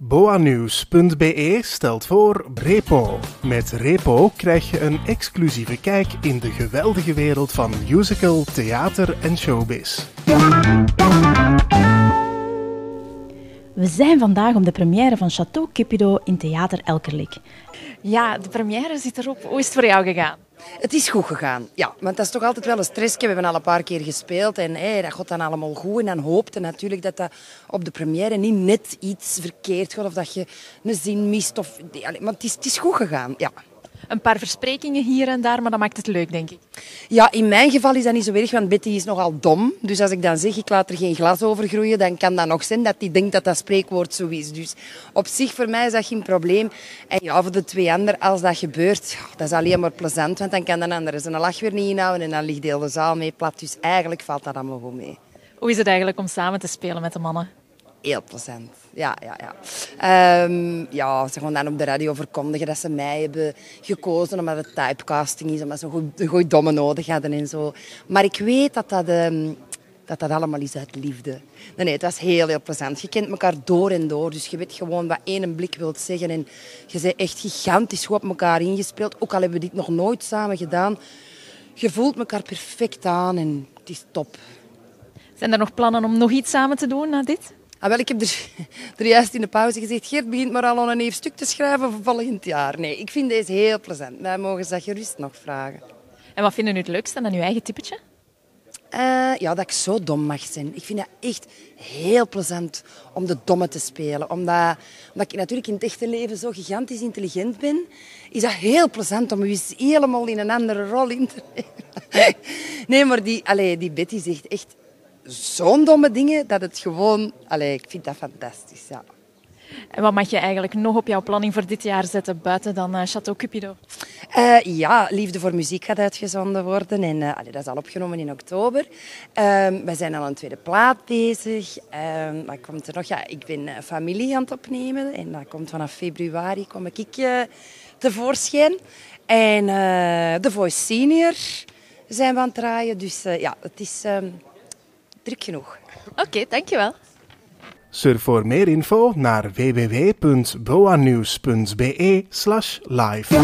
Boanews.be stelt voor Repo. Met Repo krijg je een exclusieve kijk in de geweldige wereld van musical, theater en showbiz. We zijn vandaag op de première van Chateau Cupido in Theater Elkerlijk. Ja, de première zit erop. Hoe is het voor jou gegaan? Het is goed gegaan, ja. Want dat is toch altijd wel een stress. We hebben al een paar keer gespeeld en hey, dat gaat dan allemaal goed. En dan hoopte natuurlijk dat dat op de première niet net iets verkeerd gaat of dat je een zin mist. Of, maar het is, het is goed gegaan, ja. Een paar versprekingen hier en daar, maar dat maakt het leuk, denk ik. Ja, in mijn geval is dat niet zo erg, want Betty is nogal dom. Dus als ik dan zeg, ik laat er geen glas over groeien, dan kan dat nog zijn dat hij denkt dat dat spreekwoord zo is. Dus op zich, voor mij is dat geen probleem. En ja, voor de twee anderen, als dat gebeurt, dat is alleen maar plezant. Want dan kan de ander zijn lach weer niet inhouden en dan ligt de zaal mee plat. Dus eigenlijk valt dat allemaal goed mee. Hoe is het eigenlijk om samen te spelen met de mannen? Heel plezant. Ja, ja, ja. Um, ja, ze gaan dan op de radio verkondigen dat ze mij hebben gekozen omdat het typecasting is, omdat ze een goede domme nodig hadden en zo. Maar ik weet dat dat, um, dat, dat allemaal is uit liefde. Nee, nee, het was heel, heel plezant. Je kent elkaar door en door, dus je weet gewoon wat één blik wilt zeggen. En je bent echt gigantisch goed op elkaar ingespeeld, ook al hebben we dit nog nooit samen gedaan. Je voelt elkaar perfect aan en het is top. Zijn er nog plannen om nog iets samen te doen na dit? Ah, wel, ik heb er, er juist in de pauze gezegd, Geert begint maar al een even stuk te schrijven voor volgend jaar. Nee, ik vind deze heel plezant. Wij mogen ze dat gerust nog vragen. En wat vinden u het leukste aan uw eigen typetje? Uh, ja, dat ik zo dom mag zijn. Ik vind het echt heel plezant om de domme te spelen. Omdat, omdat ik natuurlijk in het echte leven zo gigantisch intelligent ben, is dat heel plezant om je helemaal in een andere rol in te nemen. Nee, maar die, allez, die Betty zegt echt zo'n domme dingen dat het gewoon... Allee, ik vind dat fantastisch, ja. En wat mag je eigenlijk nog op jouw planning voor dit jaar zetten, buiten dan uh, Chateau Cupido? Uh, ja, Liefde voor Muziek gaat uitgezonden worden. En, uh, allee, dat is al opgenomen in oktober. Ehm, we zijn al een tweede plaat bezig. Ehm, wat komt er nog? Ja, ik ben familie aan het opnemen. En dat komt vanaf februari kom ik tevoorschijn. En The Voice Senior zijn we aan het draaien. Dus ja, het is... Druk genoeg. Oké, dankjewel. Surf voor meer info naar www.boanews.be live.